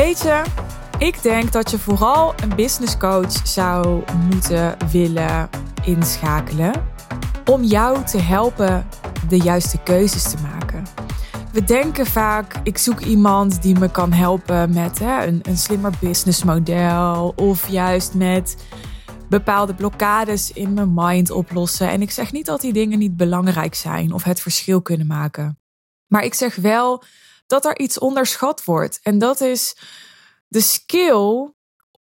Weet je, ik denk dat je vooral een business coach zou moeten willen inschakelen om jou te helpen de juiste keuzes te maken. We denken vaak, ik zoek iemand die me kan helpen met hè, een, een slimmer businessmodel of juist met bepaalde blokkades in mijn mind oplossen. En ik zeg niet dat die dingen niet belangrijk zijn of het verschil kunnen maken. Maar ik zeg wel dat er iets onderschat wordt. En dat is de skill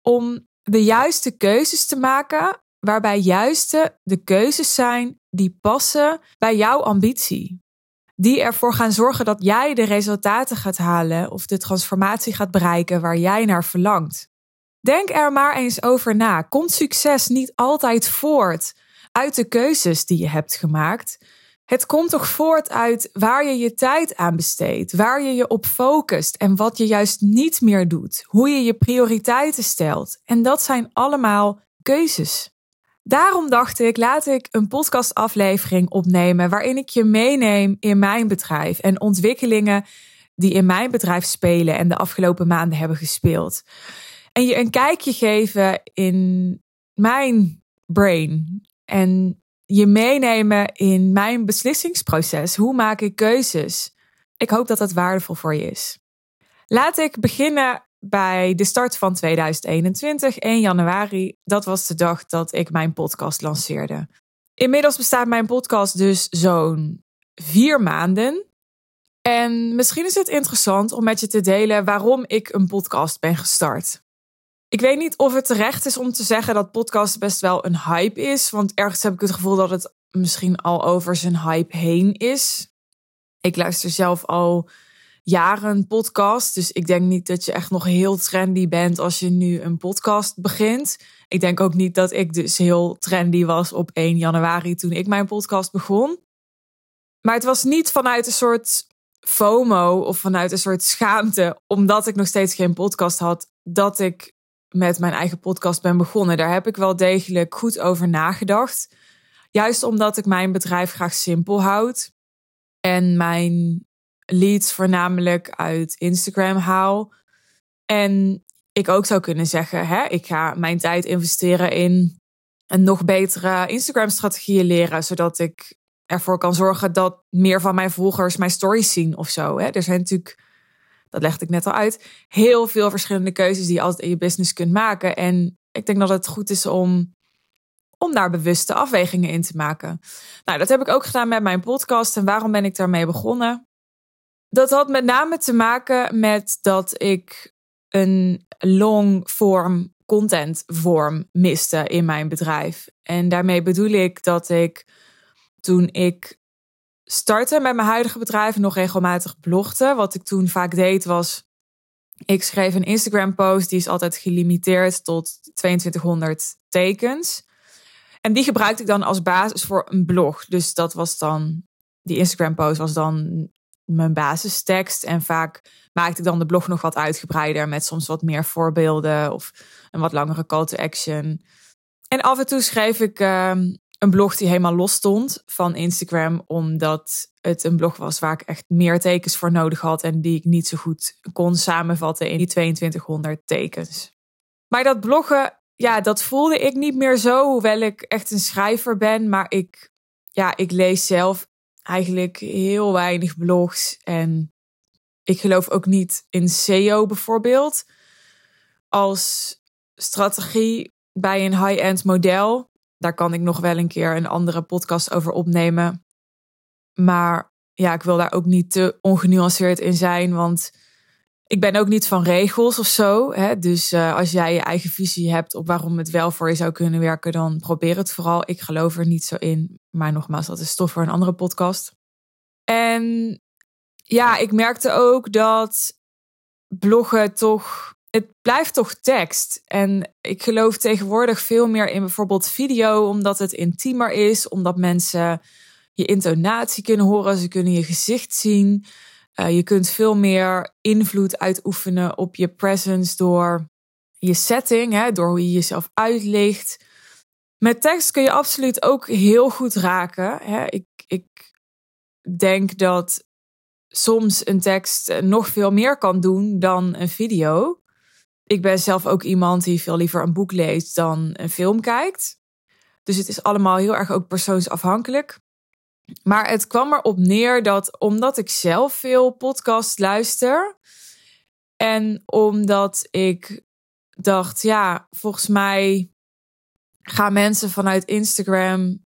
om de juiste keuzes te maken, waarbij juiste de keuzes zijn die passen bij jouw ambitie. Die ervoor gaan zorgen dat jij de resultaten gaat halen of de transformatie gaat bereiken waar jij naar verlangt. Denk er maar eens over na. Komt succes niet altijd voort uit de keuzes die je hebt gemaakt? Het komt toch voort uit waar je je tijd aan besteedt, waar je je op focust en wat je juist niet meer doet, hoe je je prioriteiten stelt. En dat zijn allemaal keuzes. Daarom dacht ik, laat ik een podcastaflevering opnemen waarin ik je meeneem in mijn bedrijf en ontwikkelingen die in mijn bedrijf spelen en de afgelopen maanden hebben gespeeld. En je een kijkje geven in mijn brain en je meenemen in mijn beslissingsproces. Hoe maak ik keuzes? Ik hoop dat dat waardevol voor je is. Laat ik beginnen bij de start van 2021, 1 januari. Dat was de dag dat ik mijn podcast lanceerde. Inmiddels bestaat mijn podcast dus zo'n vier maanden. En misschien is het interessant om met je te delen waarom ik een podcast ben gestart. Ik weet niet of het terecht is om te zeggen dat podcast best wel een hype is. Want ergens heb ik het gevoel dat het misschien al over zijn hype heen is. Ik luister zelf al jaren podcast. Dus ik denk niet dat je echt nog heel trendy bent als je nu een podcast begint. Ik denk ook niet dat ik dus heel trendy was op 1 januari toen ik mijn podcast begon. Maar het was niet vanuit een soort FOMO of vanuit een soort schaamte, omdat ik nog steeds geen podcast had, dat ik met mijn eigen podcast ben begonnen. Daar heb ik wel degelijk goed over nagedacht. Juist omdat ik mijn bedrijf graag simpel houd en mijn leads voornamelijk uit Instagram haal. En ik ook zou kunnen zeggen, hè, ik ga mijn tijd investeren in een nog betere Instagram-strategieën leren, zodat ik ervoor kan zorgen dat meer van mijn volgers mijn stories zien of zo. Hè. Er zijn natuurlijk dat legde ik net al uit, heel veel verschillende keuzes die je altijd in je business kunt maken. En ik denk dat het goed is om, om daar bewuste afwegingen in te maken. Nou, dat heb ik ook gedaan met mijn podcast. En waarom ben ik daarmee begonnen? Dat had met name te maken met dat ik een long form content vorm miste in mijn bedrijf. En daarmee bedoel ik dat ik toen ik starten met mijn huidige bedrijf nog regelmatig blogde. Wat ik toen vaak deed was, ik schreef een Instagram post, die is altijd gelimiteerd tot 2200 tekens. En die gebruikte ik dan als basis voor een blog. Dus dat was dan, die Instagram post was dan mijn basistekst. En vaak maakte ik dan de blog nog wat uitgebreider met soms wat meer voorbeelden of een wat langere call to action. En af en toe schreef ik ehm, een blog die helemaal los stond van Instagram, omdat het een blog was waar ik echt meer tekens voor nodig had en die ik niet zo goed kon samenvatten in die 2200 tekens. Maar dat bloggen, ja, dat voelde ik niet meer zo, hoewel ik echt een schrijver ben, maar ik, ja, ik lees zelf eigenlijk heel weinig blogs en ik geloof ook niet in SEO bijvoorbeeld als strategie bij een high-end model daar kan ik nog wel een keer een andere podcast over opnemen. Maar ja, ik wil daar ook niet te ongenuanceerd in zijn, want ik ben ook niet van regels of zo. Hè? Dus uh, als jij je eigen visie hebt op waarom het wel voor je zou kunnen werken, dan probeer het vooral. Ik geloof er niet zo in. Maar nogmaals, dat is stof voor een andere podcast. En ja, ik merkte ook dat bloggen toch het blijft toch tekst. En ik geloof tegenwoordig veel meer in bijvoorbeeld video, omdat het intiemer is, omdat mensen je intonatie kunnen horen, ze kunnen je gezicht zien. Uh, je kunt veel meer invloed uitoefenen op je presence door je setting, hè, door hoe je jezelf uitlicht. Met tekst kun je absoluut ook heel goed raken. Hè. Ik, ik denk dat soms een tekst nog veel meer kan doen dan een video. Ik ben zelf ook iemand die veel liever een boek leest dan een film kijkt. Dus het is allemaal heel erg ook persoonsafhankelijk. Maar het kwam erop neer dat omdat ik zelf veel podcasts luister en omdat ik dacht, ja, volgens mij gaan mensen vanuit Instagram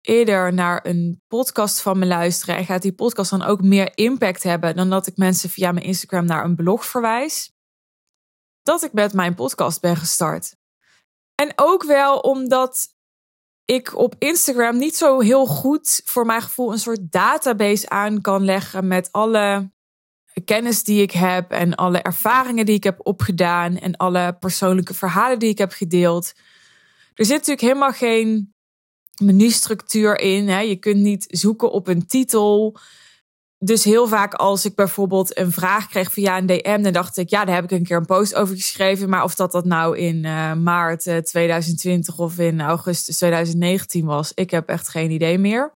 eerder naar een podcast van me luisteren en gaat die podcast dan ook meer impact hebben dan dat ik mensen via mijn Instagram naar een blog verwijs, dat ik met mijn podcast ben gestart. En ook wel omdat ik op Instagram niet zo heel goed voor mijn gevoel een soort database aan kan leggen met alle kennis die ik heb en alle ervaringen die ik heb opgedaan en alle persoonlijke verhalen die ik heb gedeeld. Er zit natuurlijk helemaal geen menustructuur in. Hè. Je kunt niet zoeken op een titel. Dus heel vaak als ik bijvoorbeeld een vraag kreeg via een DM, dan dacht ik, ja, daar heb ik een keer een post over geschreven. Maar of dat dat nou in uh, maart 2020 eh, of in augustus 2019 was, ik heb echt geen idee meer.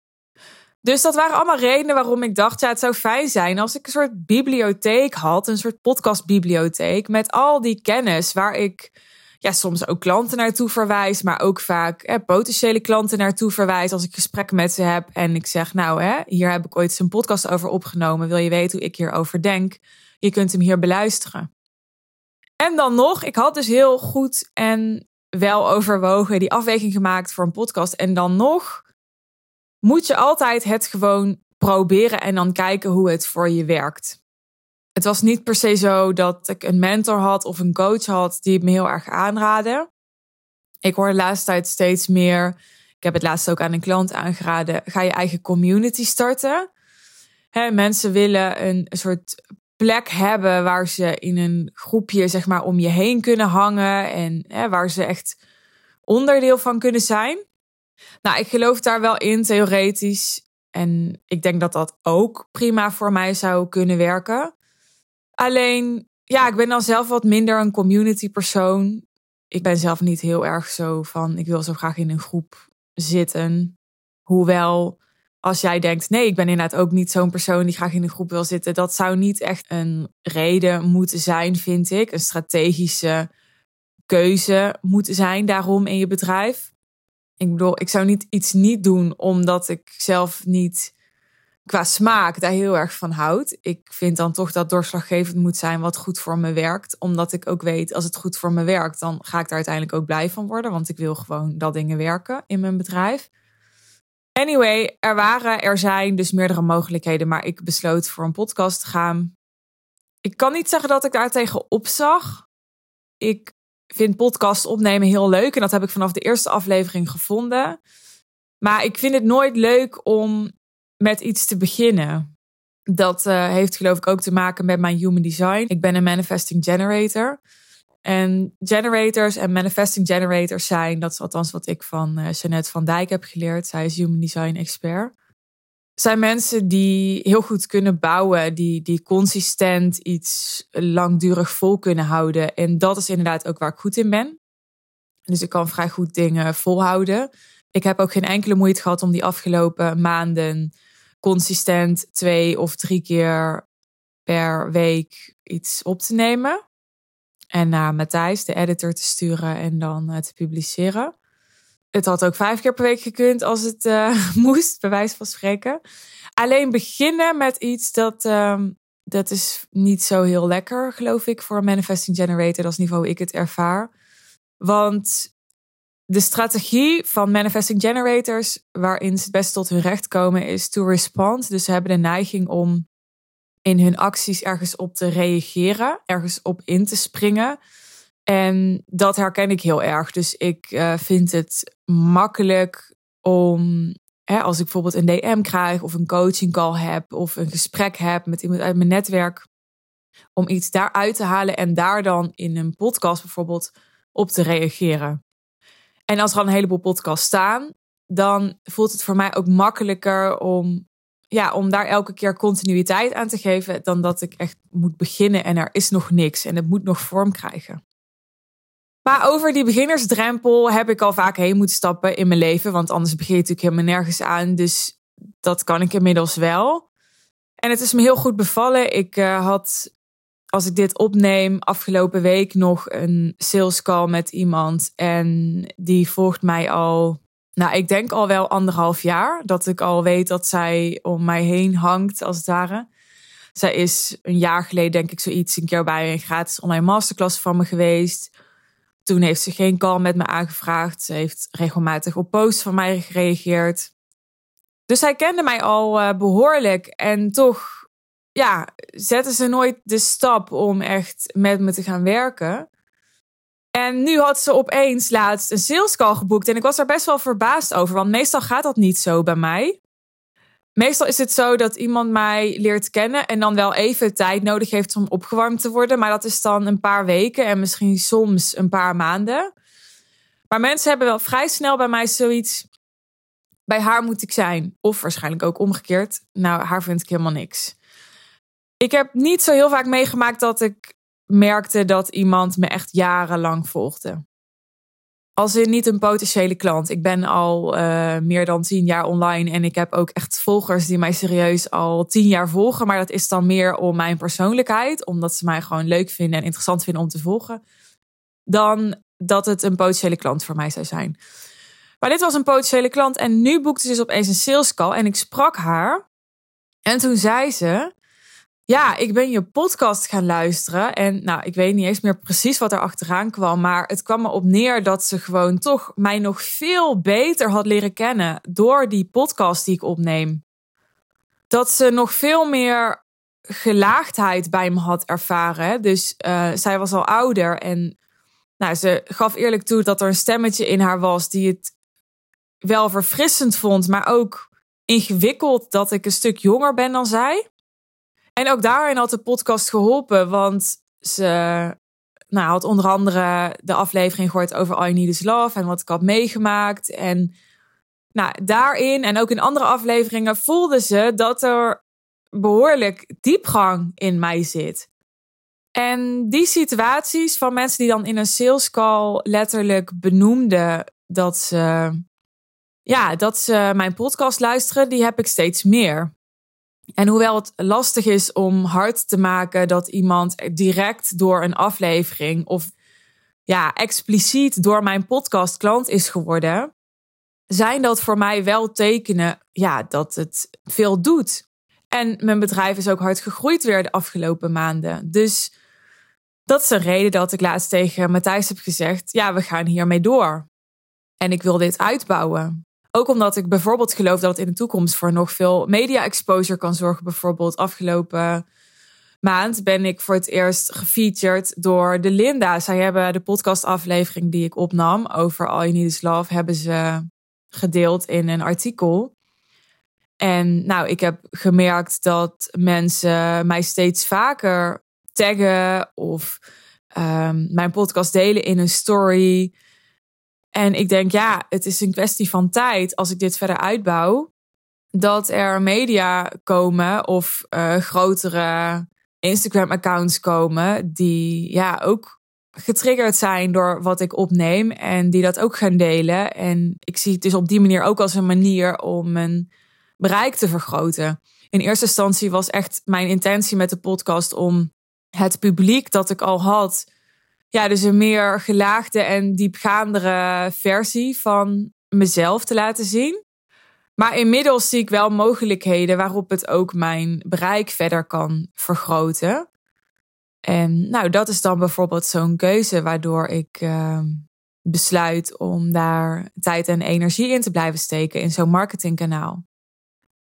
Dus dat waren allemaal redenen waarom ik dacht, ja, het zou fijn zijn als ik een soort bibliotheek had, een soort podcastbibliotheek met al die kennis waar ik ja, soms ook klanten naartoe verwijs, maar ook vaak hè, potentiële klanten naartoe verwijs als ik gesprekken met ze heb en ik zeg, nou, hè, hier heb ik ooit eens een podcast over opgenomen. Wil je weten hoe ik hierover denk? Je kunt hem hier beluisteren. En dan nog, ik had dus heel goed en wel overwogen die afweging gemaakt voor een podcast. En dan nog moet je altijd het gewoon proberen en dan kijken hoe het voor je werkt. Het was niet per se zo dat ik een mentor had of een coach had die het me heel erg aanraden. Ik hoor de laatste tijd steeds meer. Ik heb het laatst ook aan een klant aangeraden. Ga je eigen community starten. mensen willen een, een soort plek hebben waar ze in een groepje zeg maar om je heen kunnen hangen en waar ze echt onderdeel van kunnen zijn. Nou, ik geloof daar wel in theoretisch en ik denk dat dat ook prima voor mij zou kunnen werken. Alleen, ja, ik ben dan zelf wat minder een community persoon. Ik ben zelf niet heel erg zo van, ik wil zo graag in een groep zitten. Hoewel, als jij denkt, nee, ik ben inderdaad ook niet zo'n persoon die graag in een groep wil zitten. Dat zou niet echt een reden moeten zijn, vind ik. Een strategische keuze moeten zijn daarom in je bedrijf. Ik bedoel, ik zou niet iets niet doen omdat ik zelf niet qua smaak daar heel erg van houd. Ik vind dan toch dat doorslaggevend moet zijn wat goed voor me werkt. Omdat ik ook weet, als het goed voor me werkt, dan ga ik daar uiteindelijk ook blij van worden. Want ik wil gewoon dat dingen werken in mijn bedrijf. Anyway, er waren, er zijn dus meerdere mogelijkheden, maar ik besloot voor een podcast te gaan. Ik kan niet zeggen dat ik daar tegen opzag. Ik vind podcast opnemen heel leuk en dat heb ik vanaf de eerste aflevering gevonden. Maar ik vind het nooit leuk om met iets te beginnen. Dat uh, heeft geloof ik ook te maken met mijn human design. Ik ben een manifesting generator. En generators en manifesting generators zijn, dat is althans wat ik van uh, Jeanette van Dijk heb geleerd. Zij is human design expert. Zijn mensen die heel goed kunnen bouwen, die, die consistent iets langdurig vol kunnen houden. En dat is inderdaad ook waar ik goed in ben. Dus ik kan vrij goed dingen volhouden. Ik heb ook geen enkele moeite gehad om die afgelopen maanden consistent twee of drie keer per week iets op te nemen. En naar Matthijs, de editor, te sturen en dan uh, te publiceren. Het had ook vijf keer per week gekund als het uh, moest, bij wijze van spreken. Alleen beginnen met iets dat, um, dat is niet zo heel lekker, geloof ik, voor een manifesting generator. Dat is niet hoe ik het ervaar. Want de strategie van manifesting generators, waarin ze het best tot hun recht komen, is to respond. Dus ze hebben de neiging om in hun acties ergens op te reageren, ergens op in te springen. En dat herken ik heel erg. Dus ik uh, vind het makkelijk om, hè, als ik bijvoorbeeld een DM krijg of een coaching call heb of een gesprek heb met iemand uit mijn netwerk, om iets daaruit te halen en daar dan in een podcast bijvoorbeeld op te reageren. En als er al een heleboel podcasts staan, dan voelt het voor mij ook makkelijker om, ja, om daar elke keer continuïteit aan te geven. Dan dat ik echt moet beginnen en er is nog niks en het moet nog vorm krijgen. Maar over die beginnersdrempel heb ik al vaak heen moeten stappen in mijn leven. Want anders begin je natuurlijk helemaal nergens aan. Dus dat kan ik inmiddels wel. En het is me heel goed bevallen. Ik uh, had als ik dit opneem, afgelopen week nog een sales call met iemand. En die volgt mij al, nou, ik denk al wel anderhalf jaar. Dat ik al weet dat zij om mij heen hangt, als het ware. Zij is een jaar geleden, denk ik, zoiets een keer bij een gratis online masterclass van me geweest. Toen heeft ze geen call met me aangevraagd. Ze heeft regelmatig op posts van mij gereageerd. Dus zij kende mij al uh, behoorlijk. En toch ja, zetten ze nooit de stap om echt met me te gaan werken. En nu had ze opeens laatst een sales call geboekt. En ik was daar best wel verbaasd over. Want meestal gaat dat niet zo bij mij. Meestal is het zo dat iemand mij leert kennen en dan wel even tijd nodig heeft om opgewarmd te worden. Maar dat is dan een paar weken en misschien soms een paar maanden. Maar mensen hebben wel vrij snel bij mij zoiets. Bij haar moet ik zijn. Of waarschijnlijk ook omgekeerd. Nou, haar vind ik helemaal niks. Ik heb niet zo heel vaak meegemaakt dat ik merkte dat iemand me echt jarenlang volgde. Als in niet een potentiële klant. Ik ben al uh, meer dan tien jaar online en ik heb ook echt volgers die mij serieus al tien jaar volgen. Maar dat is dan meer om mijn persoonlijkheid, omdat ze mij gewoon leuk vinden en interessant vinden om te volgen, dan dat het een potentiële klant voor mij zou zijn. Maar dit was een potentiële klant en nu boekte ze dus opeens een sales call en ik sprak haar. En toen zei ze: ja, ik ben je podcast gaan luisteren. En nou, ik weet niet eens meer precies wat er achteraan kwam. Maar het kwam me op neer dat ze gewoon toch mij nog veel beter had leren kennen. door die podcast die ik opneem. Dat ze nog veel meer gelaagdheid bij me had ervaren. Dus uh, zij was al ouder. En nou, ze gaf eerlijk toe dat er een stemmetje in haar was. die het wel verfrissend vond. maar ook ingewikkeld dat ik een stuk jonger ben dan zij. En ook daarin had de podcast geholpen, want ze nou, had onder andere de aflevering gehoord over All Need Is Love en wat ik had meegemaakt. En nou, daarin en ook in andere afleveringen voelde ze dat er behoorlijk diepgang in mij zit. En die situaties van mensen die dan in een sales call letterlijk benoemden dat ze, ja, dat ze mijn podcast luisteren, die heb ik steeds meer. En hoewel het lastig is om hard te maken dat iemand direct door een aflevering of ja, expliciet door mijn podcast klant is geworden, zijn dat voor mij wel tekenen ja, dat het veel doet. En mijn bedrijf is ook hard gegroeid weer de afgelopen maanden. Dus dat is een reden dat ik laatst tegen Matthijs heb gezegd: ja, we gaan hiermee door. En ik wil dit uitbouwen. Ook omdat ik bijvoorbeeld geloof dat het in de toekomst voor nog veel media exposure kan zorgen. Bijvoorbeeld afgelopen maand ben ik voor het eerst gefeatured door de Linda. Zij hebben de podcastaflevering die ik opnam over All You Need Is Love, hebben ze gedeeld in een artikel. En nou, ik heb gemerkt dat mensen mij steeds vaker taggen of um, mijn podcast delen in een story. En ik denk, ja, het is een kwestie van tijd als ik dit verder uitbouw. Dat er media komen of uh, grotere Instagram-accounts komen die ja, ook getriggerd zijn door wat ik opneem en die dat ook gaan delen. En ik zie het dus op die manier ook als een manier om mijn bereik te vergroten. In eerste instantie was echt mijn intentie met de podcast om het publiek dat ik al had ja, dus een meer gelaagde en diepgaandere versie van mezelf te laten zien. Maar inmiddels zie ik wel mogelijkheden waarop het ook mijn bereik verder kan vergroten. En nou, dat is dan bijvoorbeeld zo'n keuze waardoor ik uh, besluit om daar tijd en energie in te blijven steken in zo'n marketingkanaal.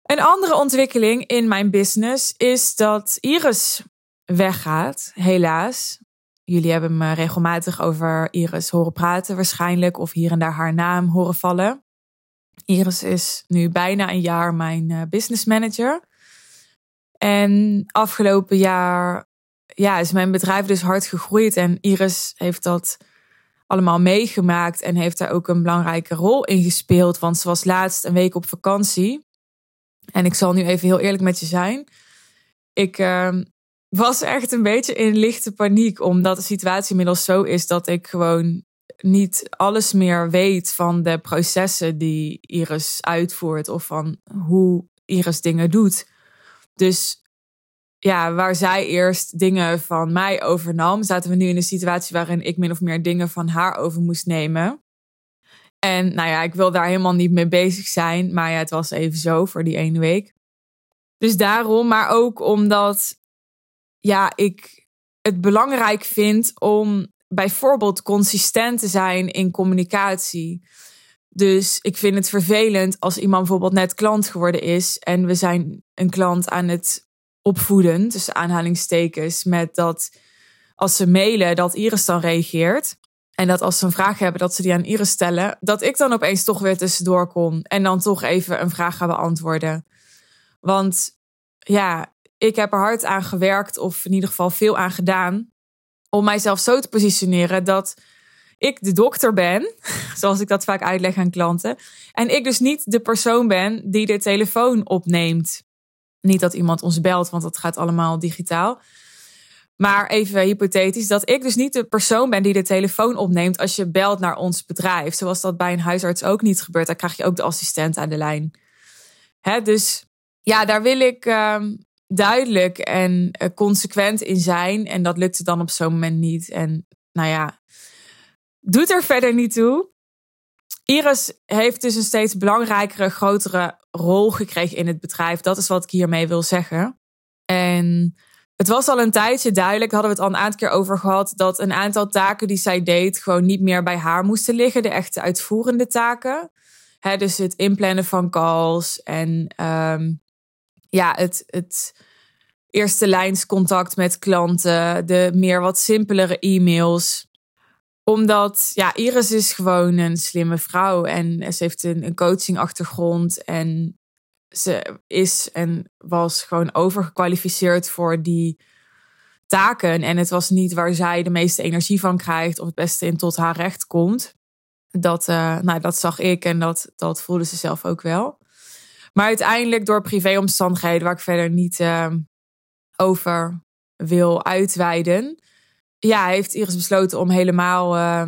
Een andere ontwikkeling in mijn business is dat Iris weggaat, helaas. Jullie hebben me regelmatig over Iris horen praten, waarschijnlijk, of hier en daar haar naam horen vallen. Iris is nu bijna een jaar mijn uh, business manager. En afgelopen jaar ja, is mijn bedrijf dus hard gegroeid. En Iris heeft dat allemaal meegemaakt en heeft daar ook een belangrijke rol in gespeeld. Want ze was laatst een week op vakantie. En ik zal nu even heel eerlijk met je zijn. Ik uh, was echt een beetje in lichte paniek, omdat de situatie inmiddels zo is dat ik gewoon niet alles meer weet van de processen die Iris uitvoert of van hoe Iris dingen doet. Dus ja, waar zij eerst dingen van mij overnam, zaten we nu in een situatie waarin ik min of meer dingen van haar over moest nemen. En nou ja, ik wil daar helemaal niet mee bezig zijn, maar ja, het was even zo voor die ene week. Dus daarom, maar ook omdat ja, ik het belangrijk vind om bijvoorbeeld consistent te zijn in communicatie. Dus ik vind het vervelend als iemand bijvoorbeeld net klant geworden is en we zijn een klant aan het opvoeden, tussen aanhalingstekens, met dat als ze mailen, dat Iris dan reageert. En dat als ze een vraag hebben, dat ze die aan Iris stellen. Dat ik dan opeens toch weer tussendoor kom en dan toch even een vraag ga beantwoorden. Want ja, ik heb er hard aan gewerkt, of in ieder geval veel aan gedaan, om mijzelf zo te positioneren dat ik de dokter ben, zoals ik dat vaak uitleg aan klanten. En ik dus niet de persoon ben die de telefoon opneemt. Niet dat iemand ons belt, want dat gaat allemaal digitaal. Maar even hypothetisch, dat ik dus niet de persoon ben die de telefoon opneemt als je belt naar ons bedrijf. Zoals dat bij een huisarts ook niet gebeurt. Dan krijg je ook de assistent aan de lijn. Hè, dus ja, daar wil ik ehm, duidelijk en uh, consequent in zijn. En dat lukte dan op zo'n moment niet. En nou ja, doet er verder niet toe. Iris heeft dus een steeds belangrijkere, grotere rol gekregen in het bedrijf. Dat is wat ik hiermee wil zeggen. En het was al een tijdje duidelijk, hadden we het al een aantal keer over gehad, dat een aantal taken die zij deed gewoon niet meer bij haar moesten liggen, de echte uitvoerende taken. dus het inplannen van calls en ehm, ja, het, het eerste lijnscontact met klanten, de meer wat simpelere e-mails omdat, ja, Iris is gewoon een slimme vrouw en ze heeft een, een coachingachtergrond en ze is en was gewoon overgekwalificeerd voor die taken. En het was niet waar zij de meeste energie van krijgt of het beste in tot haar recht komt. Dat, uh, nou, dat zag ik en dat, dat voelde ze zelf ook wel. Maar uiteindelijk door privéomstandigheden, waar ik verder niet uh, over wil uitweiden, ja, heeft Iris besloten om helemaal uh,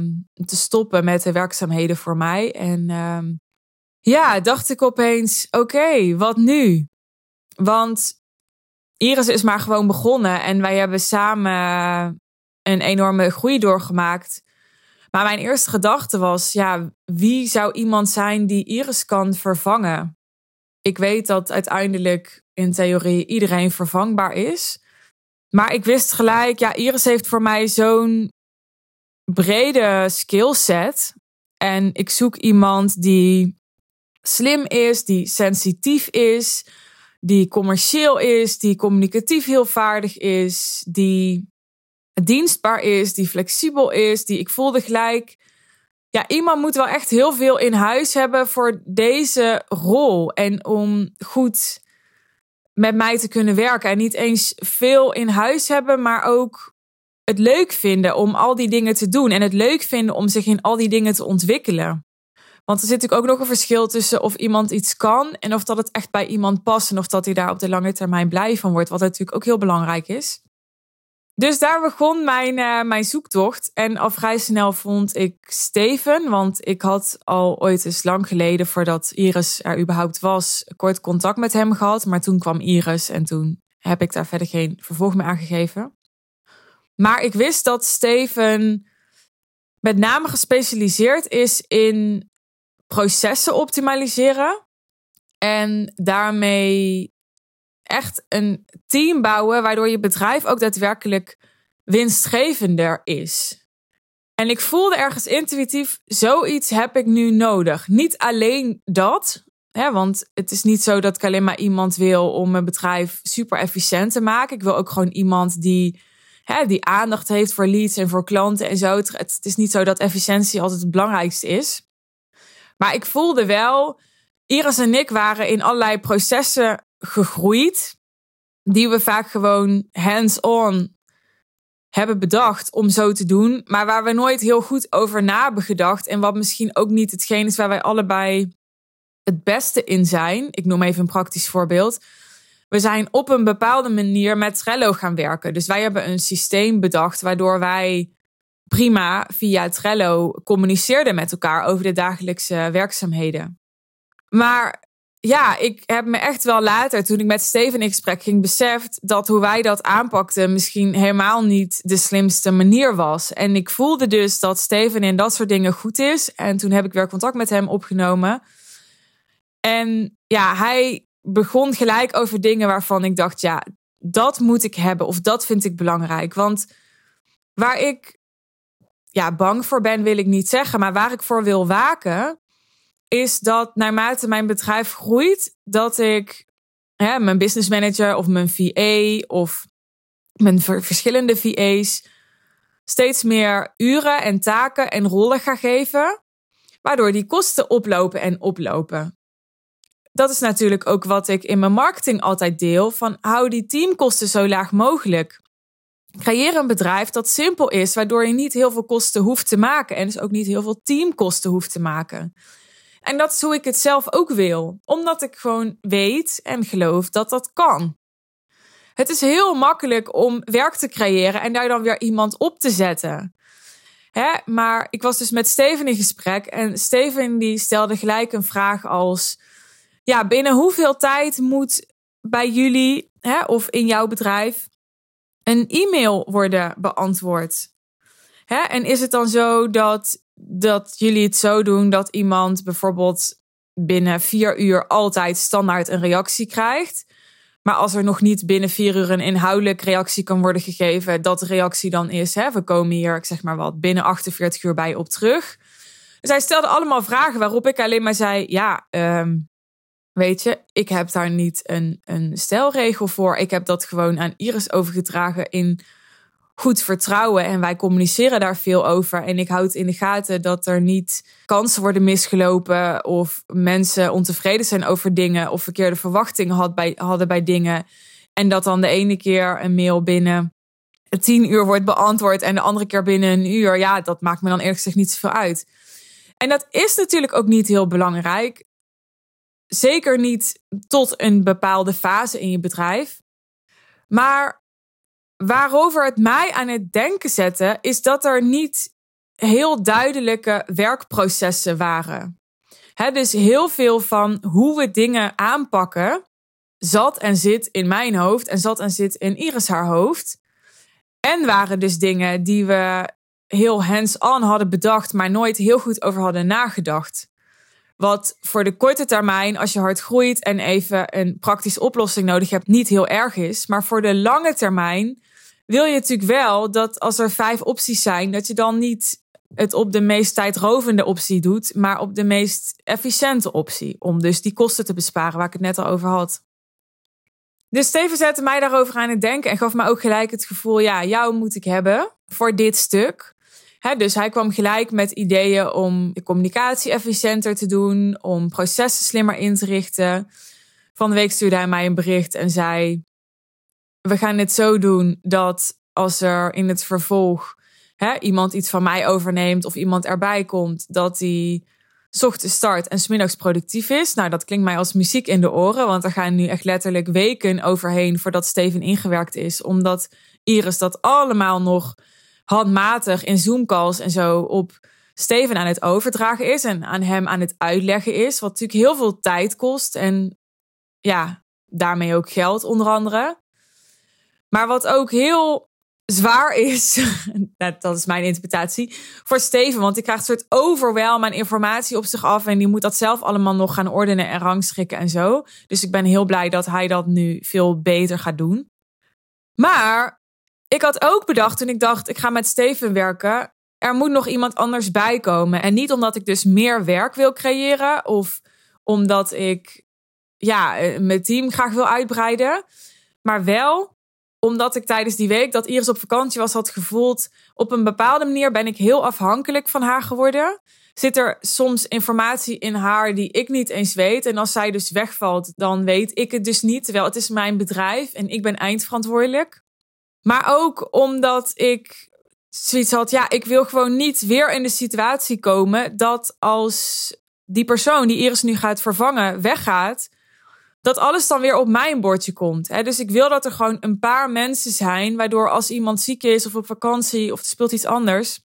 te stoppen met de werkzaamheden voor mij. En uh, ja, dacht ik opeens: oké, wat nu? Want Iris is maar gewoon begonnen en wij hebben samen een enorme groei doorgemaakt. Maar mijn eerste gedachte was: ja, wie zou iemand zijn die Iris kan vervangen? Ik weet dat uiteindelijk in theorie iedereen vervangbaar is. Maar ik wist gelijk, ja, Iris heeft voor mij zo'n brede skillset. En ik zoek iemand die slim is, die sensitief is, die commercieel is, die communicatief heel vaardig is, die dienstbaar is, die flexibel is, die ik voelde gelijk. Ja, iemand moet wel echt heel veel in huis hebben voor deze rol. En om goed met mij te kunnen werken. En niet eens veel in huis hebben, maar ook het leuk vinden om al die dingen te doen. En het leuk vinden om zich in al die dingen te ontwikkelen. Want er zit natuurlijk ook nog een verschil tussen of iemand iets kan en of dat het echt bij iemand past en of dat hij daar op de lange termijn blij van wordt. Wat natuurlijk ook heel belangrijk is. Dus daar begon mijn, uh, mijn zoektocht. En al vrij snel vond ik Steven. Want ik had al ooit eens lang geleden, voordat Iris er überhaupt was, kort contact met hem gehad. Maar toen kwam Iris en toen heb ik daar verder geen vervolg meer aan gegeven. Maar ik wist dat Steven met name gespecialiseerd is in processen optimaliseren. En daarmee echt een team bouwen waardoor je bedrijf ook daadwerkelijk winstgevender is. En ik voelde ergens intuïtief, zoiets heb ik nu nodig. Niet alleen dat, hè, want het is niet zo dat ik alleen maar iemand wil om mijn bedrijf super efficiënt te maken. Ik wil ook gewoon iemand die, hè, die aandacht heeft voor leads en voor klanten en zo. Het is niet zo dat efficiëntie altijd het belangrijkste is. Maar ik voelde wel, Iris en ik waren in allerlei processen gegroeid. Die we vaak gewoon hands-on hebben bedacht om zo te doen. Maar waar we nooit heel goed over na hebben gedacht. En wat misschien ook niet hetgeen is waar wij allebei het beste in zijn. Ik noem even een praktisch voorbeeld. We zijn op een bepaalde manier met Trello gaan werken. Dus wij hebben een systeem bedacht waardoor wij prima via Trello communiceerden met elkaar over de dagelijkse werkzaamheden. Maar ja, ik heb me echt wel later, toen ik met Steven in gesprek ging, beseft dat hoe wij dat aanpakten misschien helemaal niet de slimste manier was. En ik voelde dus dat Steven in dat soort dingen goed is. En toen heb ik weer contact met hem opgenomen. En ja, hij begon gelijk over dingen waarvan ik dacht, ja, dat moet ik hebben of dat vind ik belangrijk. Want waar ik ja, bang voor ben, wil ik niet zeggen, maar waar ik voor wil waken, is dat naarmate mijn bedrijf groeit, dat ik mijn business manager of mijn VA of mijn verschillende VA's steeds meer uren en taken en rollen ga geven, waardoor die kosten oplopen en oplopen. Dat is natuurlijk ook wat ik in mijn marketing altijd deel: van hou die teamkosten zo laag mogelijk. Creëer een bedrijf dat simpel is, waardoor je niet heel veel kosten hoeft te maken en dus ook niet heel veel teamkosten hoeft te maken. En dat is hoe ik het zelf ook wil, omdat ik gewoon weet en geloof dat dat kan. Het is heel makkelijk om werk te creëren en daar dan weer iemand op te zetten. Hè? Maar ik was dus met Steven in gesprek en Steven die stelde gelijk een vraag als: ja, binnen hoeveel tijd moet bij jullie hè, of in jouw bedrijf een e-mail worden beantwoord? Hè? En is het dan zo dat dat jullie het zo doen dat iemand bijvoorbeeld binnen vier uur altijd standaard een reactie krijgt. Maar als er nog niet binnen vier uur een inhoudelijk reactie kan worden gegeven, dat de reactie dan is: hè, we komen hier, ik zeg maar wat, binnen 48 uur bij op terug. Zij stelde allemaal vragen waarop ik alleen maar zei: ja, ehm, weet je, ik heb daar niet een, een stelregel voor. Ik heb dat gewoon aan Iris overgedragen in goed vertrouwen en wij communiceren daar veel over. En ik houd in de gaten dat er niet kansen worden misgelopen of mensen ontevreden zijn over dingen of verkeerde verwachtingen had bij, hadden bij dingen. En dat dan de ene keer een mail binnen tien uur wordt beantwoord en de andere keer binnen een uur. Ja, dat maakt me dan eerlijk gezegd niet zoveel uit. En dat is natuurlijk ook niet heel belangrijk. Zeker niet tot een bepaalde fase in je bedrijf. Maar waarover het mij aan het denken zette, is dat er niet heel duidelijke werkprocessen waren. dus heel veel van hoe we dingen aanpakken zat en zit in mijn hoofd en zat en zit in Iris haar hoofd. En waren dus dingen die we heel hands-on hadden bedacht, maar nooit heel goed over hadden nagedacht. Wat voor de korte termijn, als je hard groeit en even een praktische oplossing nodig hebt, niet heel erg is. Maar voor de lange termijn wil je natuurlijk wel dat als er vijf opties zijn, dat je dan niet het op de meest tijdrovende optie doet, maar op de meest efficiënte optie. Om dus die kosten te besparen, waar ik het net al over had. Dus Steven zette mij daarover aan het denken en gaf me ook gelijk het gevoel: ja, jou moet ik hebben voor dit stuk. dus hij kwam gelijk met ideeën om de communicatie efficiënter te doen, om processen slimmer in te richten. Van de week stuurde hij mij een bericht en zei: we gaan het zo doen dat als er in het vervolg hè, iemand iets van mij overneemt of iemand erbij komt, dat die ochtends start en smiddags productief is. Nou, dat klinkt mij als muziek in de oren, want er gaan nu echt letterlijk weken overheen voordat Steven ingewerkt is, omdat Iris dat allemaal nog handmatig in Zoom-calls en zo op Steven aan het overdragen is en aan hem aan het uitleggen is, wat natuurlijk heel veel tijd kost en ja, daarmee ook geld onder andere. Maar wat ook heel zwaar is, dat is mijn interpretatie, voor Steven. Want die krijgt een soort overwelm aan informatie op zich af. En die moet dat zelf allemaal nog gaan ordenen en rangschikken en zo. Dus ik ben heel blij dat hij dat nu veel beter gaat doen. Maar ik had ook bedacht toen ik dacht, ik ga met Steven werken. Er moet nog iemand anders bij komen. En niet omdat ik dus meer werk wil creëren of omdat ik ja, eh, mijn team graag wil uitbreiden. Maar wel omdat ik tijdens die week dat Iris op vakantie was, had gevoeld. Op een bepaalde manier ben ik heel afhankelijk van haar geworden. Zit er soms informatie in haar die ik niet eens weet. En als zij dus wegvalt, dan weet ik het dus niet. Terwijl het is mijn bedrijf en ik ben eindverantwoordelijk. Maar ook omdat ik zoiets had, ja, ik wil gewoon niet weer in de situatie komen dat als die persoon die Iris nu gaat vervangen weggaat, dat alles dan weer op mijn bordje komt. Hè? Dus ik wil dat er gewoon een paar mensen zijn, waardoor als iemand ziek is of op vakantie of er speelt iets anders,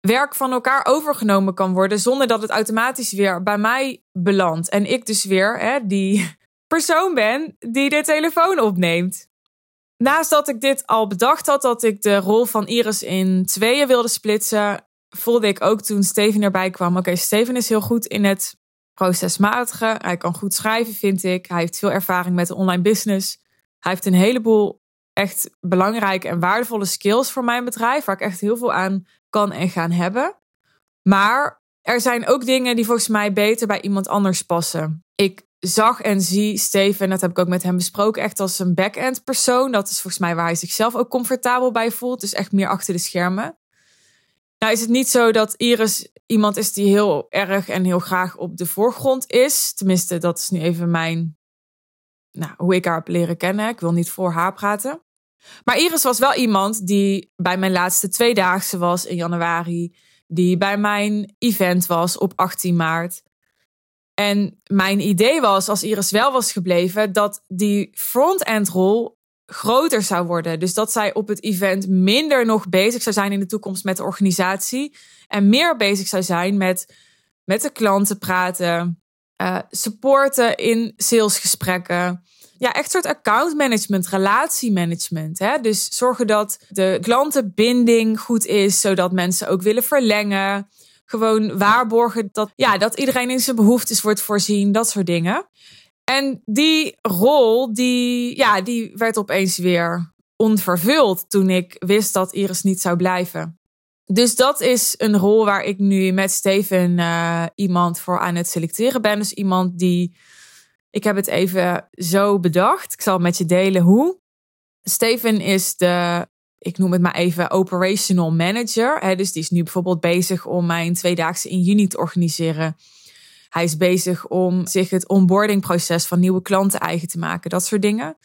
werk van elkaar overgenomen kan worden zonder dat het automatisch weer bij mij belandt. En ik dus weer hè, die persoon ben die de telefoon opneemt. Naast dat ik dit al bedacht had, dat ik de rol van Iris in tweeën wilde splitsen, voelde ik ook toen Steven erbij kwam. Oké, Steven is heel goed in het procesmatige. Hij kan goed schrijven, vind ik. Hij heeft veel ervaring met de online business. Hij heeft een heleboel echt belangrijke en waardevolle skills voor mijn bedrijf, waar ik echt heel veel aan kan en gaan hebben. Maar er zijn ook dingen die volgens mij beter bij iemand anders passen. Ik zag en zie Steven, en dat heb ik ook met hem besproken, echt als een back-end persoon. Dat is volgens mij waar hij zichzelf ook comfortabel bij voelt. Dus echt meer achter de schermen. Nou is het niet zo dat Iris iemand is die heel erg en heel graag op de voorgrond is. Tenminste, dat is nu even mijn, nou, hoe ik haar heb leren kennen. Ik wil niet voor haar praten. Maar Iris was wel iemand die bij mijn laatste tweedaagse was in januari. Die bij mijn event was op 18 maart. En mijn idee was, als Iris wel was gebleven, dat die front-end rol groter zou worden. Dus dat zij op het event minder nog bezig zou zijn in de toekomst met de organisatie. En meer bezig zou zijn met, met de klanten praten, uh, supporten in salesgesprekken. Ja, echt soort account management, relatiemanagement. Dus zorgen dat de klantenbinding goed is, zodat mensen ook willen verlengen. Gewoon waarborgen dat, ja, dat iedereen in zijn behoeftes wordt voorzien, dat soort dingen. En die rol, die, ja, die werd opeens weer onvervuld toen ik wist dat Iris niet zou blijven. Dus dat is een rol waar ik nu met Steven uh, iemand voor aan het selecteren ben. Dus iemand die, ik heb het even zo bedacht. Ik zal met je delen hoe. Steven is de, ik noem het maar even, operational manager. Hè, dus die is nu bijvoorbeeld bezig om mijn tweedaagse in juni te organiseren. Hij is bezig om zich het onboardingproces van nieuwe klanten eigen te maken, dat soort dingen.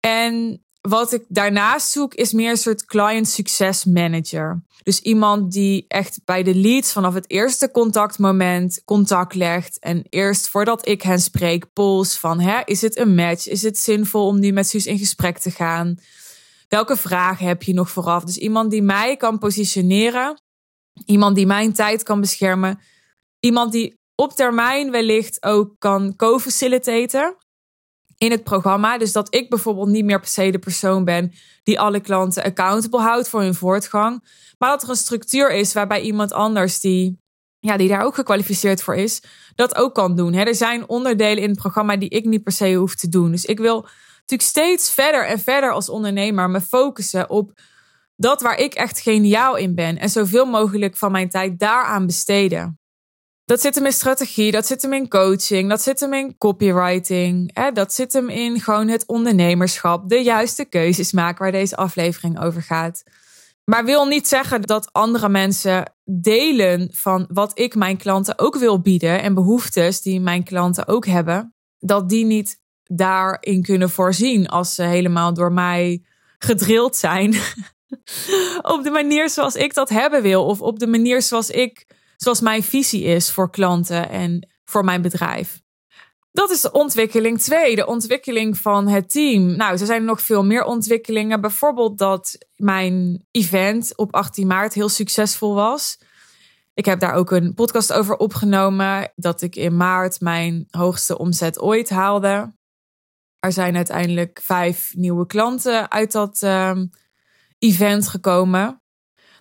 En wat ik daarnaast zoek is meer een soort client success manager. Dus iemand die echt bij de leads vanaf het eerste contactmoment contact legt. En eerst voordat ik hen spreek, pols van hè, is het een match? Is het zinvol om nu met Suus in gesprek te gaan? Welke vragen heb je nog vooraf? Dus iemand die mij kan positioneren. Iemand die mijn tijd kan beschermen. Iemand die op termijn wellicht ook kan co-facilitaten in het programma. Dus dat ik bijvoorbeeld niet meer per se de persoon ben die alle klanten accountable houdt voor hun voortgang. Maar dat er een structuur is waarbij iemand anders die, ja, die daar ook gekwalificeerd voor is, dat ook kan doen. er zijn onderdelen in het programma die ik niet per se hoef te doen. Dus ik wil natuurlijk steeds verder en verder als ondernemer me focussen op dat waar ik echt geniaal in ben. En zoveel mogelijk van mijn tijd daaraan besteden. Dat zit hem in strategie, dat zit hem in coaching, dat zit hem in copywriting. Hè? Dat zit hem in gewoon het ondernemerschap, de juiste keuzes maken waar deze aflevering over gaat. Maar wil niet zeggen dat andere mensen delen van wat ik mijn klanten ook wil bieden en behoeftes die mijn klanten ook hebben, dat die niet daarin kunnen voorzien als ze helemaal door mij gedrild zijn. op de manier zoals ik dat hebben wil of op de manier zoals ik zoals mijn visie is voor klanten en voor mijn bedrijf. Dat is de ontwikkeling 2, de ontwikkeling van het team. Nou, er zijn nog veel meer ontwikkelingen. Bijvoorbeeld dat mijn event op 18 maart heel succesvol was. Ik heb daar ook een podcast over opgenomen. Dat ik in maart mijn hoogste omzet ooit haalde. Er zijn uiteindelijk vijf nieuwe klanten uit dat uh, event gekomen.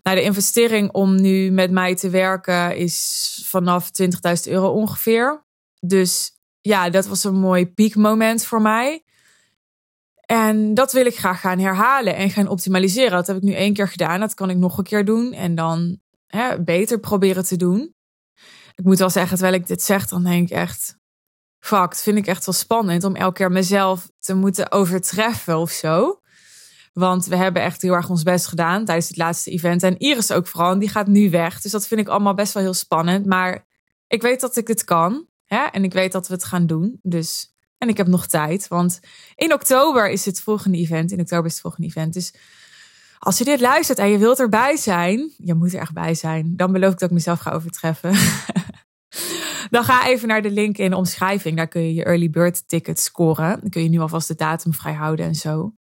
Nou, de investering om nu met mij te werken is vanaf 20.000 euro ongeveer. Dus ja, dat was een mooi piekmoment voor mij. En dat wil ik graag gaan herhalen en gaan optimaliseren. Dat heb ik nu één keer gedaan. Dat kan ik nog een keer doen en dan hè, beter proberen te doen. Ik moet wel zeggen, terwijl ik dit zeg, dan denk ik echt... Fuck, vind ik echt wel spannend om elke keer mezelf te moeten overtreffen of zo. Want we hebben echt heel erg ons best gedaan tijdens het laatste event. En Iris ook vooral. Die gaat nu weg. Dus dat vind ik allemaal best wel heel spannend. Maar ik weet dat ik dit kan. Hè? En ik weet dat we het gaan doen. Dus, en ik heb nog tijd. Want in oktober is het volgende event. In oktober is het volgende event. Dus als je dit luistert en je wilt erbij zijn. Je moet er echt bij zijn. Dan beloof ik dat ik mezelf ga overtreffen. dan ga even naar de link in de omschrijving. Daar kun je je early bird ticket scoren. Dan kun je nu alvast de datum vrijhouden en zo.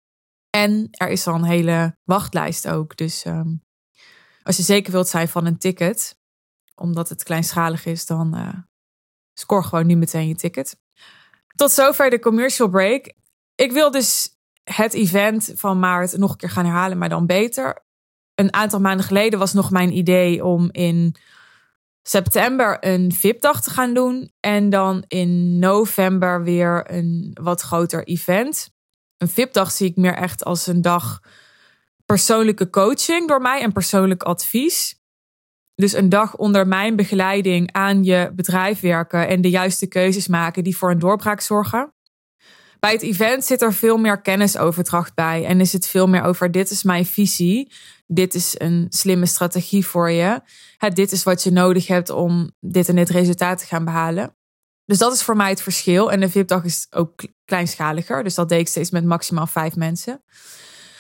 En er is al een hele wachtlijst ook. Dus um, Als je zeker wilt zijn van een ticket, omdat het kleinschalig is, dan uh, score gewoon nu meteen je ticket. Tot zover de commercial break. Ik wil dus het event van maart nog een keer gaan herhalen, maar dan beter. Een aantal maanden geleden was nog mijn idee om in september een VIP-dag te gaan doen. En dan in november weer een wat groter event. Een VIP-dag zie ik meer echt als een dag persoonlijke coaching door mij en persoonlijk advies. Dus een dag onder mijn begeleiding aan je bedrijf werken en de juiste keuzes maken die voor een doorbraak zorgen. Bij het event zit er veel meer kennisoverdracht bij en is het veel meer over dit is mijn visie, dit is een slimme strategie voor je, dit is wat je nodig hebt om dit en dit resultaat te gaan behalen. Dus dat is voor mij het verschil. En de VIP-dag is ook kleinschaliger, dus dat deed ik steeds met maximaal vijf mensen.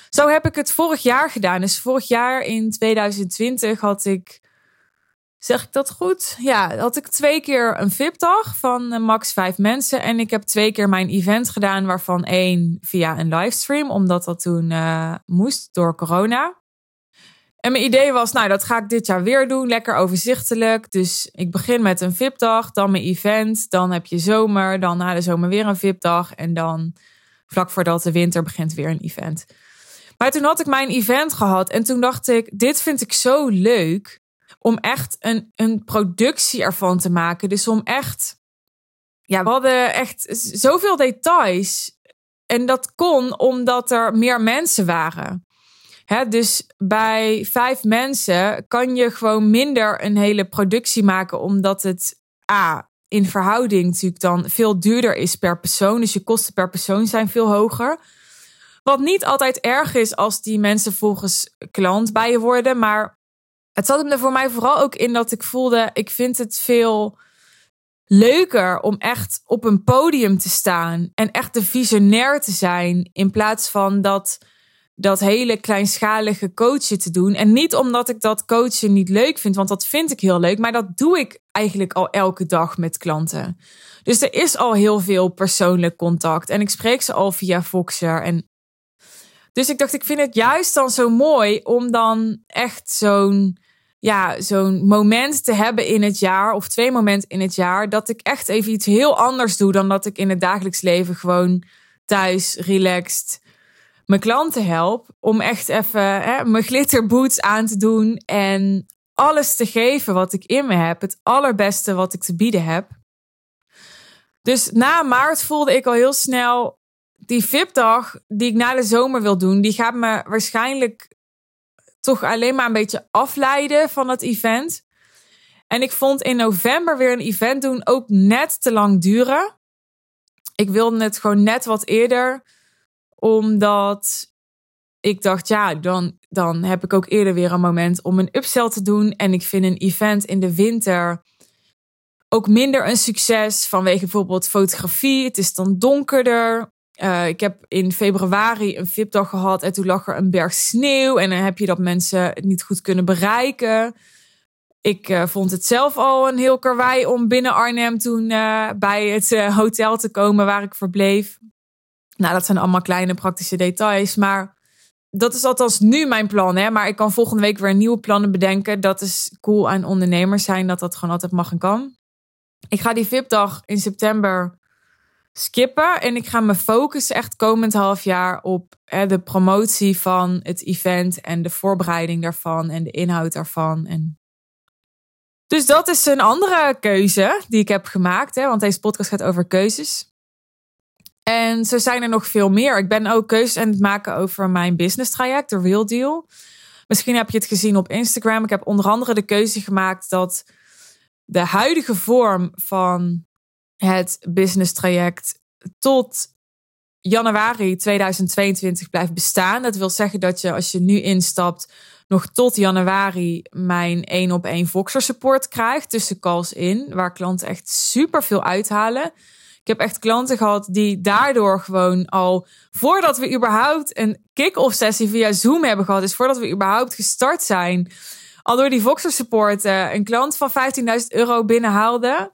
Zo heb ik het vorig jaar gedaan. Dus vorig jaar in 2020 had ik Zeg ik dat goed? Ja, had ik twee keer een VIP-dag van eh, max vijf mensen. En ik heb twee keer mijn event gedaan, waarvan één via een livestream, omdat dat toen uh, moest door corona. En mijn idee was, nou, dat ga ik dit jaar weer doen. Lekker overzichtelijk. Dus ik begin met een VIP-dag, dan mijn event. Dan heb je zomer, dan na de zomer weer een VIP-dag. En dan vlak voordat de winter begint weer een event. Maar toen had ik mijn event gehad en toen dacht ik, dit vind ik zo leuk om echt een, een productie ervan te maken. Dus om echt, ja, we hadden echt zoveel details. En dat kon omdat er meer mensen waren. Dus bij vijf mensen kan je gewoon minder een hele productie maken, omdat het A, in verhouding natuurlijk dan veel duurder is per persoon. Dus je kosten per persoon zijn veel hoger. Wat niet altijd erg is als die mensen volgens klant bij je worden. Maar het zat hem er voor mij vooral ook in dat ik voelde, ik vind het veel leuker om echt op een podium te staan en echt de visionair te zijn in plaats van dat dat hele kleinschalige coachen te doen. En niet omdat ik dat coachen niet leuk vind, want dat vind ik heel leuk, maar dat doe ik eigenlijk al elke dag met klanten. Dus er is al heel veel persoonlijk contact en ik spreek ze al via Voxer en dus ik dacht, ik vind het juist dan zo mooi om dan echt zo'n ja, zo'n moment te hebben in het jaar, of twee momenten in het jaar, dat ik echt even iets heel anders doe dan dat ik in het dagelijks leven gewoon thuis, relaxed, mijn klanten help. Om echt even hè, mijn glitterboots aan te doen en alles te geven wat ik in me heb. Het allerbeste wat ik te bieden heb. Dus na maart voelde ik al heel snel die VIP-dag die ik na de zomer wil doen, die gaat me waarschijnlijk toch alleen maar een beetje afleiden van het event. En ik vond in november weer een event doen ook net te lang duren. Ik wilde het gewoon net wat eerder, omdat ik dacht, ja, dan, dan heb ik ook eerder weer een moment om een upsell te doen. En ik vind een event in de winter ook minder een succes vanwege bijvoorbeeld fotografie. Het is dan donkerder. Uh, ik heb in februari een VIP-dag gehad en toen lag er een berg sneeuw. En dan heb je dat mensen het niet goed kunnen bereiken. Ik uh, vond het zelf al een heel karwei om binnen Arnhem toen uh, bij het hotel te komen waar ik verbleef. Nou, dat zijn allemaal kleine praktische details. Maar dat is althans nu mijn plan. Hè? Maar ik kan volgende week weer nieuwe plannen bedenken. Dat is cool aan ondernemers zijn, dat dat gewoon altijd mag en kan. Ik ga die VIP-dag in september skippen. En ik ga me focussen echt komend half jaar op hè, de promotie van het event en de voorbereiding daarvan en de inhoud daarvan. En dus dat is een andere keuze die ik heb gemaakt. Hè, want deze podcast gaat over keuzes. En zo zijn er nog veel meer. Ik ben ook keuzes aan het maken over mijn business traject, de Real Deal. Misschien heb je het gezien op Instagram. Ik heb onder andere de keuze gemaakt dat de huidige vorm van het business traject tot januari 2022 blijft bestaan. Dat wil zeggen dat je als je nu instapt nog tot januari mijn één op één Voxer support krijgt tussen calls in, waar klanten echt super veel uithalen. Ik heb echt klanten gehad die daardoor gewoon al voordat we überhaupt een kick-off sessie via Zoom hebben gehad, dus voordat we überhaupt gestart zijn, al door die Voxer support uh, een klant van 15.000 euro binnenhaalde.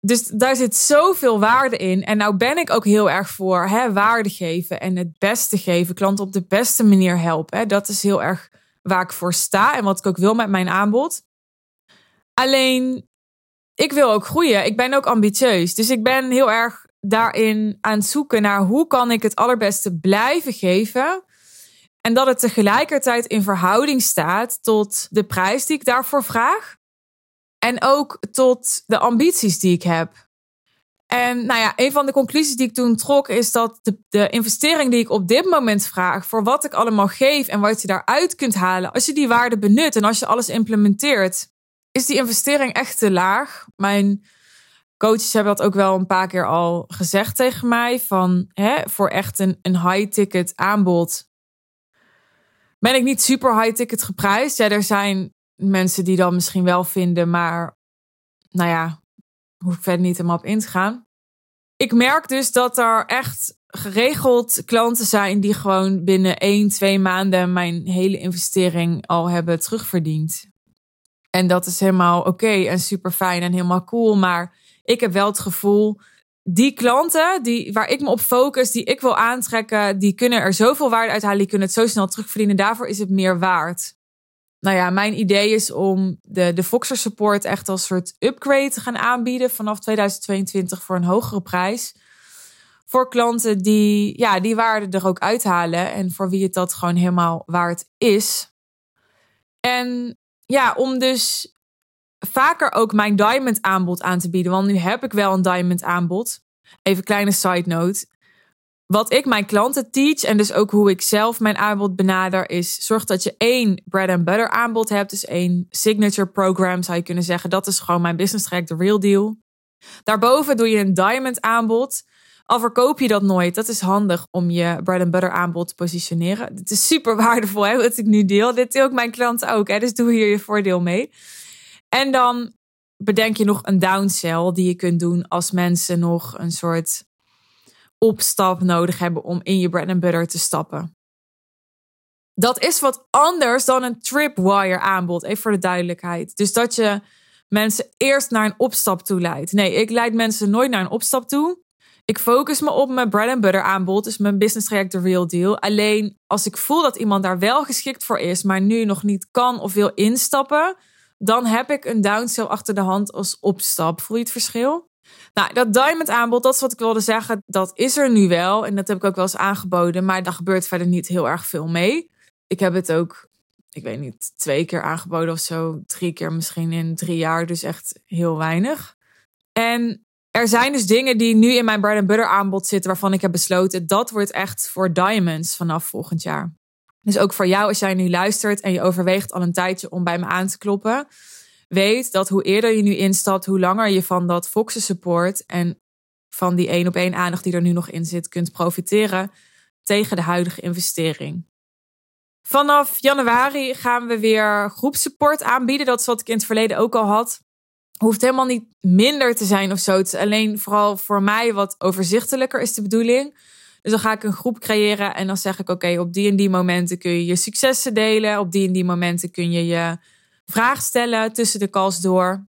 Dus daar zit zoveel waarde in. En nou ben ik ook heel erg voor hè, waarde geven en het beste geven. Klanten op de beste manier helpen. Dat is heel erg waar ik voor sta en wat ik ook wil met mijn aanbod. Alleen, ik wil ook groeien. Ik ben ook ambitieus. Dus ik ben heel erg daarin aan het zoeken naar hoe kan ik het allerbeste blijven geven. En dat het tegelijkertijd in verhouding staat tot de prijs die ik daarvoor vraag. En ook tot de ambities die ik heb. En nou ja, een van de conclusies die ik toen trok is dat de, de, investering die ik op dit moment vraag voor wat ik allemaal geef en wat je daaruit kunt halen, als je die waarde benut en als je alles implementeert, is die investering echt te laag. Mijn coaches hebben dat ook wel een paar keer al gezegd tegen mij van hè, voor echt een, een high-ticket aanbod ben ik niet super high-ticket geprijsd. Ja, er zijn mensen die dat misschien wel vinden, maar nou ja, hoef ik verder niet helemaal op in te gaan. Ik merk dus dat er echt geregeld klanten zijn die gewoon binnen 1, 2 maanden mijn hele investering al hebben terugverdiend. En dat is helemaal oké en super fijn en helemaal cool. Maar ik heb wel het gevoel, die klanten die, waar ik me op focus, die ik wil aantrekken, die kunnen er zoveel waarde uithalen, die kunnen het zo snel terugverdienen. Daarvoor is het meer waard nou ja, mijn idee is om de, de Foxer support echt als soort upgrade te gaan aanbieden vanaf 2022 voor een hogere prijs. Voor klanten die, ja, die waarde er ook uithalen en voor wie het dat gewoon helemaal waard is. En ja, om dus vaker ook mijn diamond aanbod aan te bieden. Want nu heb ik wel een diamond aanbod. Even kleine side note wat ik mijn klanten teach en dus ook hoe ik zelf mijn aanbod benader is zorg dat je één bread and butter aanbod hebt, dus één signature program zou je kunnen zeggen. Dat is gewoon mijn business track, de real deal. Daarboven doe je een diamond aanbod. Al verkoop je dat nooit, dat is handig om je bread and butter aanbod te positioneren. Het is super waardevol hè, wat ik nu deel. Dit deel ik mijn klanten ook, hè, dus doe hier je voordeel mee. En dan bedenk je nog een downsell die je kunt doen als mensen nog een soort opstap nodig hebben om in je bread and butter te stappen. Dat is wat anders dan een tripwire aanbod, even voor de duidelijkheid. Dus dat je mensen eerst naar een opstap toe leidt. Nee, ik leid mensen nooit naar een opstap toe. Ik focus me op mijn bread and butter aanbod, dus mijn business traject The Real Deal. Alleen als ik voel dat iemand daar wel geschikt voor is, maar nu nog niet kan of wil instappen, dan heb ik een downsell achter de hand als opstap. Voel je het verschil? Nou, dat diamond aanbod, dat is wat ik wilde zeggen. Dat is er nu wel. En dat heb ik ook wel eens aangeboden. Maar daar gebeurt verder niet heel erg veel mee. Ik heb het ook, ik weet niet, twee keer aangeboden of zo. Drie keer misschien in drie jaar. Dus echt heel weinig. En er zijn dus dingen die nu in mijn bread and butter aanbod zitten. Waarvan ik heb besloten, dat wordt echt voor diamonds vanaf volgend jaar. Dus ook voor jou als jij nu luistert en je overweegt al een tijdje om bij me aan te kloppen weet dat hoe eerder je nu instapt, hoe langer je van dat Foxen support en van die één op één aandacht die er nu nog in zit, kunt profiteren tegen de huidige investering. Vanaf januari gaan we weer groepsupport aanbieden. Dat is wat ik in het verleden ook al had. Hoeft helemaal niet minder te zijn of zo. Het is alleen vooral voor mij wat overzichtelijker is de bedoeling. Dus dan ga ik een groep creëren en dan zeg ik: Oké, op die en die momenten kun je je successen delen. Op die en die momenten kun je je vraag stellen tussen de calls door.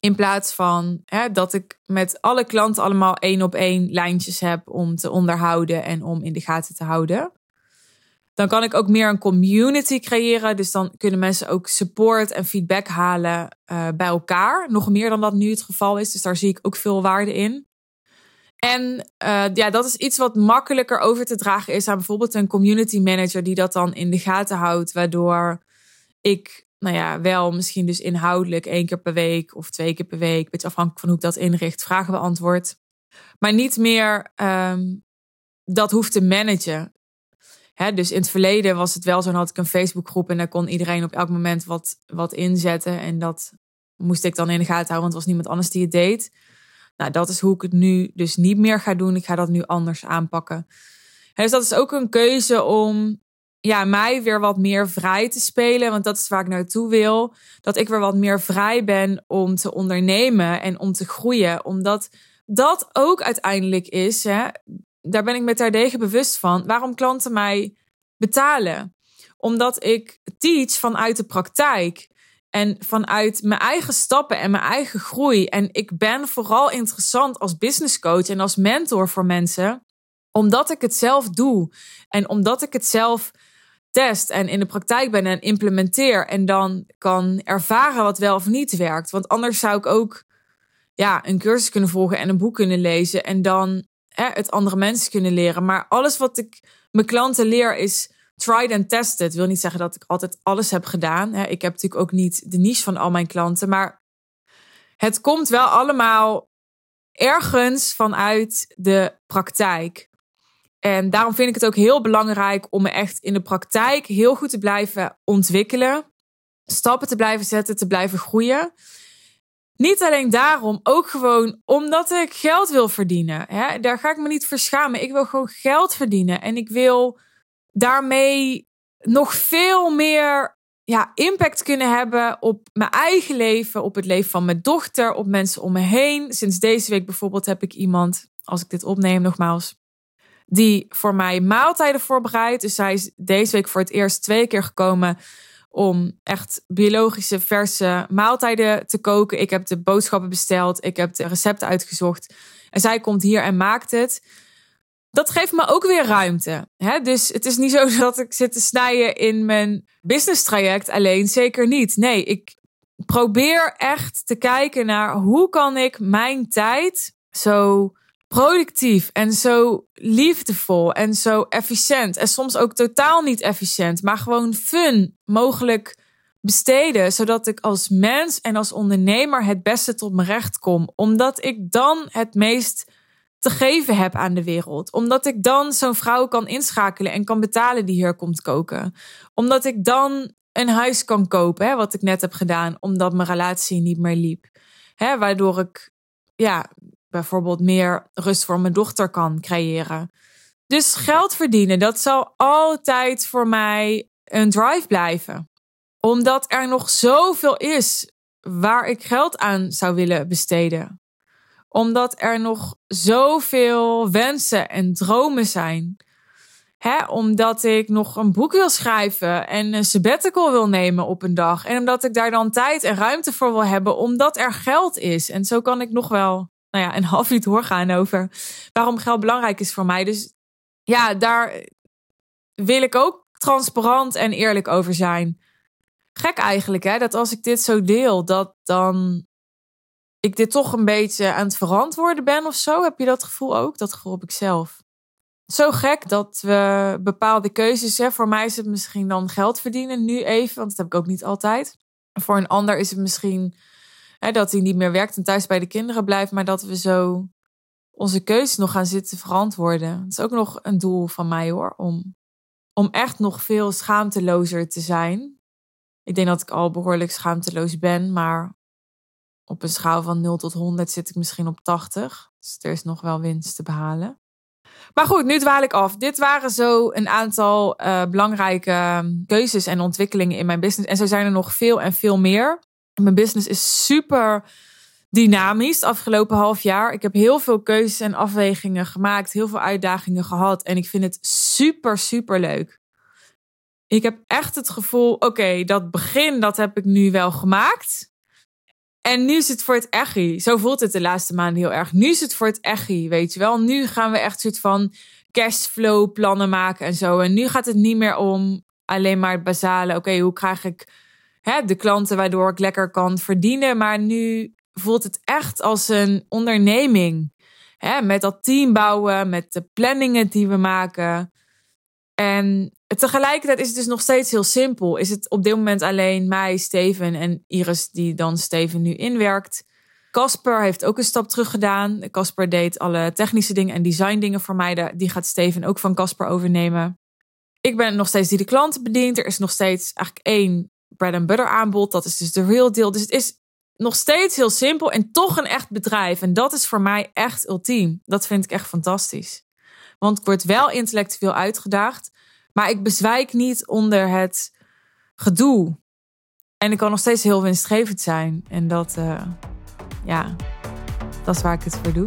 In plaats van hè, dat ik met alle klanten allemaal één op één lijntjes heb om te onderhouden en om in de gaten te houden. Dan kan ik ook meer een community creëren. Dus dan kunnen mensen ook support en feedback halen uh, bij elkaar. Nog meer dan dat nu het geval is. Dus daar zie ik ook veel waarde in. En uh, ja, dat is iets wat makkelijker over te dragen is aan bijvoorbeeld een community manager die dat dan in de gaten houdt. Waardoor ik nou ja, wel misschien dus inhoudelijk één keer per week of twee keer per week, beetje afhankelijk van hoe ik dat inricht, vragen beantwoord. Maar niet meer um, dat hoeft te managen. Dus in het verleden was het wel zo, dan had ik een Facebookgroep en daar kon iedereen op elk moment wat, wat inzetten. En dat moest ik dan in de gaten houden, want er was niemand anders die het deed. Nou, dat is hoe ik het nu dus niet meer ga doen. Ik ga dat nu anders aanpakken. dus dat is ook een keuze om ja, mij weer wat meer vrij te spelen. Want dat is waar ik naartoe wil. Dat ik weer wat meer vrij ben om te ondernemen en om te groeien. Omdat dat ook uiteindelijk is, hè, daar ben ik me terdege bewust van, waarom klanten mij betalen. Omdat ik teach vanuit de praktijk. En vanuit mijn eigen stappen en mijn eigen groei. En ik ben vooral interessant als business coach en als mentor voor mensen. Omdat ik het zelf doe. En omdat ik het zelf test en in de praktijk ben en implementeer en dan kan ervaren wat wel of niet werkt. Want anders zou ik ook ja, een cursus kunnen volgen en een boek kunnen lezen en dan hè, het andere mensen kunnen leren. Maar alles wat ik mijn klanten leer is tried and tested. Wil niet zeggen dat ik altijd alles heb gedaan. Hè. Ik heb natuurlijk ook niet de niche van al mijn klanten, maar het komt wel allemaal ergens vanuit de praktijk. En daarom vind ik het ook heel belangrijk om me echt in de praktijk heel goed te blijven ontwikkelen. Stappen te blijven zetten, te blijven groeien. Niet alleen daarom, ook gewoon omdat ik geld wil verdienen. Hè? Daar ga ik me niet verschamen. Ik wil gewoon geld verdienen. En ik wil daarmee nog veel meer ja, impact kunnen hebben op mijn eigen leven, op het leven van mijn dochter, op mensen om me heen. Sinds deze week bijvoorbeeld heb ik iemand, als ik dit opneem nogmaals, die voor mij maaltijden voorbereidt. Dus zij is deze week voor het eerst twee keer gekomen om echt biologische, verse maaltijden te koken. Ik heb de boodschappen besteld, ik heb de recepten uitgezocht. En zij komt hier en maakt het. Dat geeft me ook weer ruimte. Hè? Dus het is niet zo dat ik zit te snijden in mijn business traject alleen. Zeker niet. Nee, ik probeer echt te kijken naar hoe kan ik mijn tijd zo productief en zo liefdevol en zo efficiënt. En soms ook totaal niet efficiënt, maar gewoon fun mogelijk besteden. Zodat ik als mens en als ondernemer het beste tot mijn recht kom. Omdat ik dan het meest te geven heb aan de wereld. Omdat ik dan zo'n vrouw kan inschakelen en kan betalen die hier komt koken. Omdat ik dan een huis kan kopen, hè, wat ik net heb gedaan, omdat mijn relatie niet meer liep. Hè, waardoor ik ja, bijvoorbeeld meer rust voor mijn dochter kan creëren. Dus geld verdienen, dat zal altijd voor mij een drive blijven. Omdat er nog zoveel is waar ik geld aan zou willen besteden. Omdat er nog zoveel wensen en dromen zijn. Hè, omdat ik nog een boek wil schrijven en een sabbatical wil nemen op een dag. En omdat ik daar dan tijd en ruimte voor wil hebben, omdat er geld is. En zo kan ik nog wel nou ja, een half uur doorgaan over waarom geld belangrijk is voor mij. Dus ja, daar wil ik ook transparant en eerlijk over zijn. Gek eigenlijk, hè? Dat als ik dit zo deel, dat dan ik dit toch een beetje aan het verantwoorden ben of zo. Heb je dat gevoel ook? Dat gevoel heb ik zelf. Zo gek dat we bepaalde keuzes, hè, voor mij is het misschien dan geld verdienen nu even, want dat heb ik ook niet altijd. Voor een ander is het misschien Dat hij niet meer werkt en thuis bij de kinderen blijft, maar dat we zo onze keuzes nog gaan zitten verantwoorden. Dat is ook nog een doel van mij hoor, om, om echt nog veel schaamtelozer te zijn. Ik denk dat ik al behoorlijk schaamteloos ben, maar op een schaal van 0 tot 100 zit ik misschien op 80. Dus er is nog wel winst te behalen. Maar goed, nu dwaal ik af. Dit waren zo een aantal uh, belangrijke keuzes en ontwikkelingen in mijn business. En zo zijn er nog veel en veel meer. Mijn business is super dynamisch afgelopen half jaar. Ik heb heel veel keuzes en afwegingen gemaakt, heel veel uitdagingen gehad. En ik vind het super, super leuk. Ik heb echt het gevoel, oké, dat begin, dat heb ik nu wel gemaakt. En nu is het voor het echi. Zo voelt het de laatste maanden heel erg. Nu is het voor het echi, weet je wel. Nu gaan we echt soort van cashflow plannen maken en zo. En nu gaat het niet meer om alleen maar het basale. Oké, hoe krijg ik hè, de klanten waardoor ik lekker kan verdienen. Maar nu voelt het echt als een onderneming. Hè, met dat team bouwen, met de planningen die we maken. En tegelijkertijd is het dus nog steeds heel simpel. Is het op dit moment alleen mij, Steven en Iris die dan Steven nu inwerkt. Casper heeft ook een stap terug gedaan. Casper deed alle technische dingen en design dingen voor mij. Die gaat Steven ook van Casper overnemen. Ik ben nog steeds die de klanten bedient. Er is nog steeds eigenlijk één bread and butter aanbod. Dat is dus de real deal. Dus het is nog steeds heel simpel en toch een echt bedrijf. En dat is voor mij echt ultiem. Dat vind ik echt fantastisch. Want ik word wel intellectueel uitgedaagd, maar ik bezwijk niet onder het gedoe. En ik kan nog steeds heel winstgevend zijn. En dat, uh, ja, dat is waar ik het voor doe.